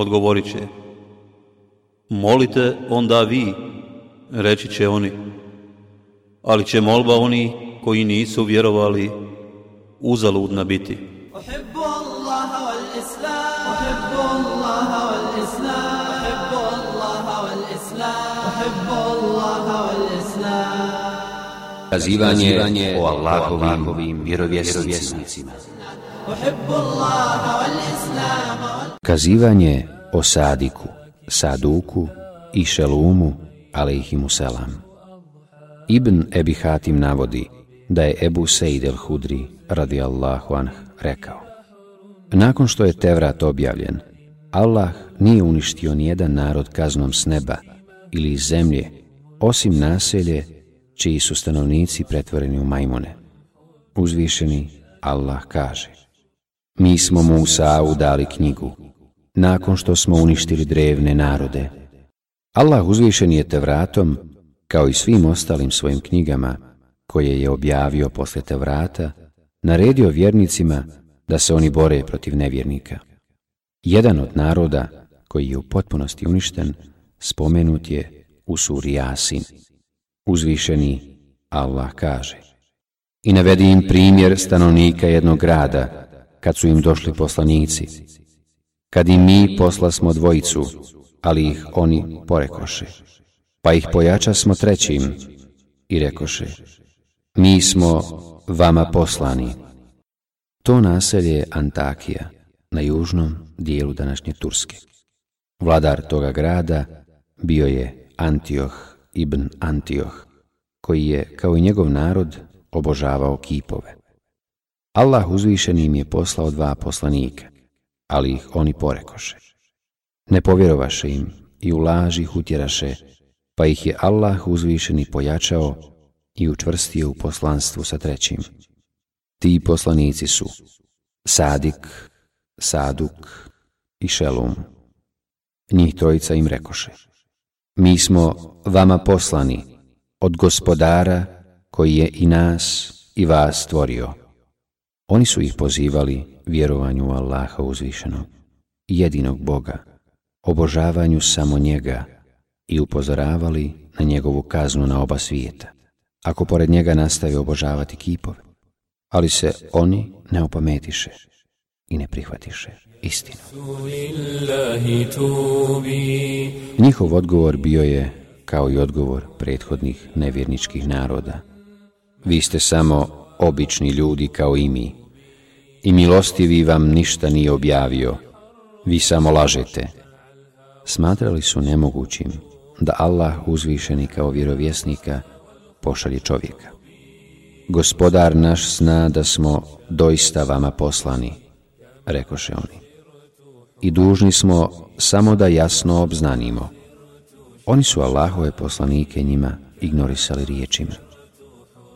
odgovorit će. Molite onda vi, reći će oni. Ali će molba oni koji nisu vjerovali uzaludna biti. Kazivanje o Allahovim vjerovjesnicima. Kazivanje o Sadiku, Saduku i Šelumu, alaihimu selam. Ibn Ebi Hatim navodi da je Ebu Sejdel hudri radijallahu anh, rekao Nakon što je Tevrat objavljen, Allah nije uništio nijedan narod kaznom s neba ili iz zemlje, osim naselje čiji su stanovnici pretvoreni u majmone. Uzvišeni Allah kaže Mi smo Musa'u dali knjigu, nakon što smo uništili drevne narode. Allah uzvišen je vratom, kao i svim ostalim svojim knjigama, koje je objavio posle vrata, naredio vjernicima da se oni bore protiv nevjernika. Jedan od naroda koji je u potpunosti uništen spomenut je u suri Asin. Uzvišeni Allah kaže I navedi im primjer stanovnika jednog grada, kad su im došli poslanici. Kad im mi posla smo dvojicu, ali ih oni porekoše. Pa ih pojača smo trećim i rekoše Mi smo vama poslani. To naselje je Antakija, na južnom dijelu današnje Turske. Vladar toga grada bio je Antioh ibn Antioh, koji je, kao i njegov narod, obožavao kipove. Allah uzvišen im je poslao dva poslanika, ali ih oni porekoše. Ne povjerovaše im i u laži ih utjeraše, pa ih je Allah uzvišeni pojačao i učvrstio u poslanstvu sa trećim. Ti poslanici su Sadik, Saduk i Šelum. Njih trojica im rekoše. Mi smo vama poslani od gospodara koji je i nas i vas stvorio. Oni su ih pozivali vjerovanju Allaha uzvišeno, jedinog Boga, obožavanju samo njega i upozoravali na njegovu kaznu na oba svijeta, ako pored njega nastavi obožavati kipove. Ali se oni ne opametiše i ne prihvatiše istinu. Njihov odgovor bio je kao i odgovor prethodnih nevjerničkih naroda. Vi ste samo obični ljudi kao i mi i milostivi vam ništa nije objavio. Vi samo lažete. Smatrali su nemogućim da Allah uzvišeni kao vjerovjesnika pošalje čovjeka. Gospodar naš zna da smo doista vama poslani, rekoše oni i dužni smo samo da jasno obznanimo. Oni su Allahove poslanike njima ignorisali riječima.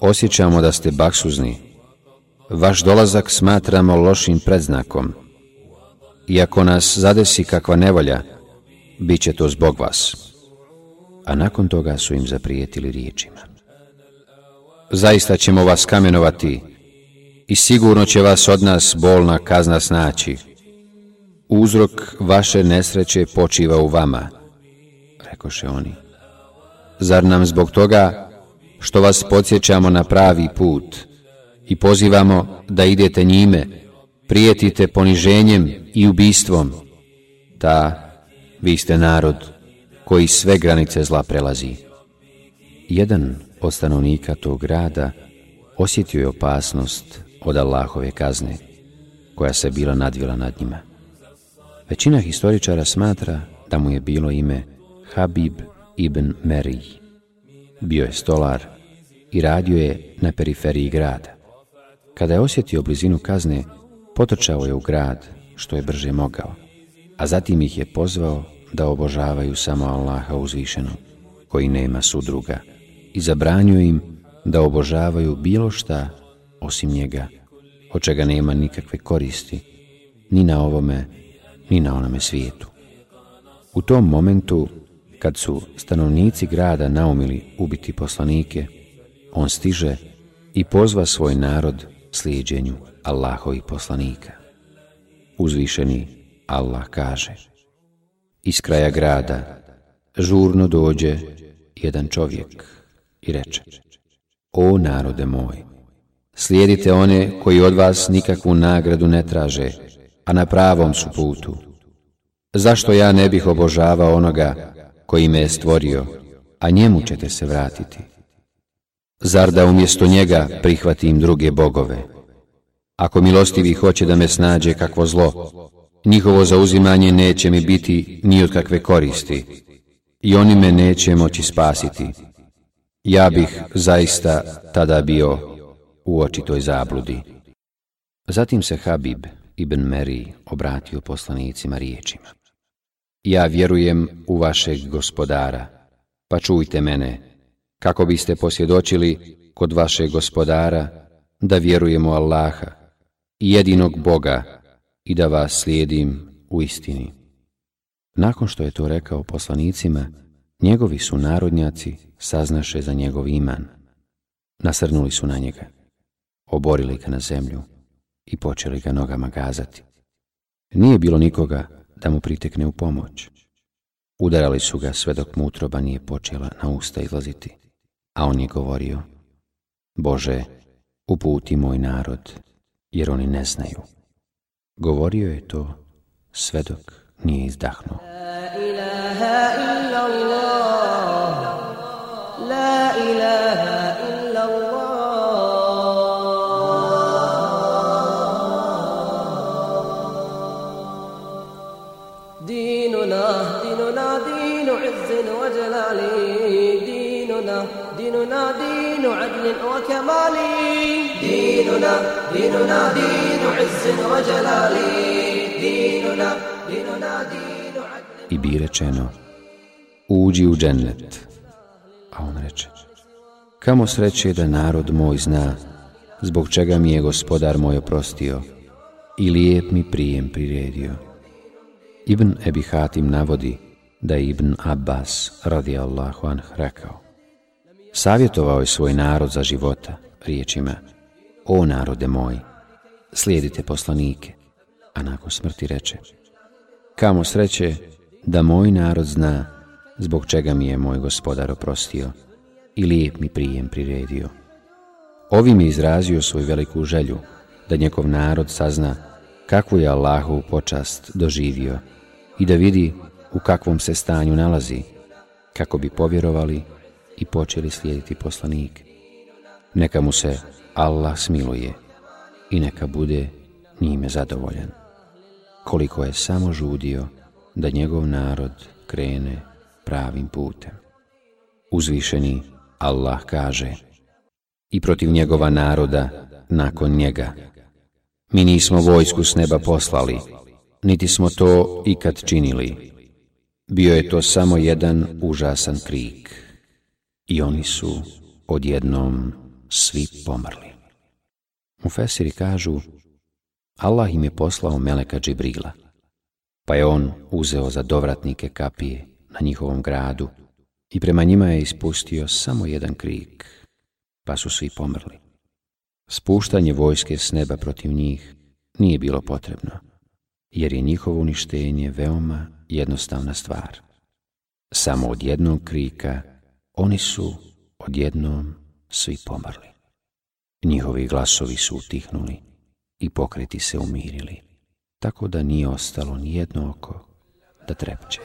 Osjećamo da ste baksuzni. Vaš dolazak smatramo lošim predznakom. ako nas zadesi kakva nevolja, bit će to zbog vas. A nakon toga su im zaprijetili riječima. Zaista ćemo vas kamenovati i sigurno će vas od nas bolna kazna snaći. Uzrok vaše nesreće počiva u vama, rekoše oni. Zar nam zbog toga što vas podsjećamo na pravi put i pozivamo da idete njime, prijetite poniženjem i ubistvom, ta vi ste narod koji sve granice zla prelazi. Jedan od stanovnika tog grada osjetio je opasnost od Allahove kazne koja se bila nadvila nad njima. Većina historičara smatra da mu je bilo ime Habib ibn Meri, Bio je stolar i radio je na periferiji grada. Kada je osjetio blizinu kazne, potrčao je u grad što je brže mogao, a zatim ih je pozvao da obožavaju samo Allaha uzvišenu, koji nema sudruga, i zabranio im da obožavaju bilo šta osim njega, od čega nema nikakve koristi, ni na ovome, ni na onome svijetu. U tom momentu, kad su stanovnici grada naumili ubiti poslanike, on stiže i pozva svoj narod slijedjenju Allahovih poslanika. Uzvišeni Allah kaže Iz kraja grada žurno dođe jedan čovjek i reče O narode moj, slijedite one koji od vas nikakvu nagradu ne traže, a na pravom su putu. Zašto ja ne bih obožavao onoga koji me je stvorio, a njemu ćete se vratiti? Zar da umjesto njega prihvatim druge bogove? Ako milostivi hoće da me snađe kakvo zlo, njihovo zauzimanje neće mi biti ni od kakve koristi i oni me neće moći spasiti. Ja bih zaista tada bio u očitoj zabludi. Zatim se Habib, ibn Meri obratio poslanicima riječima. Ja vjerujem u vašeg gospodara, pa čujte mene, kako biste posjedočili kod vašeg gospodara da vjerujemo Allaha, jedinog Boga, i da vas slijedim u istini. Nakon što je to rekao poslanicima, njegovi su narodnjaci saznaše za njegov iman. Nasrnuli su na njega, oborili ga na zemlju i počeli ga nogama gazati. Nije bilo nikoga da mu pritekne u pomoć. Udarali su ga sve dok mu nije počela na usta izlaziti, a on je govorio, Bože, uputi moj narod, jer oni ne znaju. Govorio je to sve dok nije izdahnuo. ديننا ديننا دين عز وجلال ديننا ديننا دين عدل وكمال ديننا ديننا دين عز وجلال ديننا ديننا دين عدل I bi rečeno, uđi u džennet. A on reče, kamo sreće da narod moj zna, zbog čega mi je gospodar moj oprostio i lijep mi prijem priredio. Ibn Ebi Hatim navodi da je Ibn Abbas Allahu anh rekao Savjetovao je svoj narod za života riječima O narode moj, slijedite poslanike, a nakon smrti reče Kamo sreće da moj narod zna zbog čega mi je moj gospodar oprostio i lijep mi prijem priredio. Ovim je izrazio svoju veliku želju da njegov narod sazna kakvu je Allahu počast doživio i da vidi u kakvom se stanju nalazi, kako bi povjerovali i počeli slijediti poslanik. Neka mu se Allah smiluje i neka bude njime zadovoljan. Koliko je samo žudio da njegov narod krene pravim putem. Uzvišeni Allah kaže i protiv njegova naroda nakon njega. Mi nismo vojsku s neba poslali, niti smo to ikad činili. Bio je to samo jedan užasan krik. I oni su odjednom svi pomrli. Fesiri kažu, Allah im je poslao Meleka Džibrila, pa je on uzeo za dovratnike kapije na njihovom gradu i prema njima je ispustio samo jedan krik, pa su svi pomrli. Spuštanje vojske s neba protiv njih nije bilo potrebno jer je njihovo uništenje veoma jednostavna stvar. Samo od jednog krika oni su odjednom svi pomrli. Njihovi glasovi su utihnuli i pokreti se umirili, tako da nije ostalo ni jedno oko da trepče.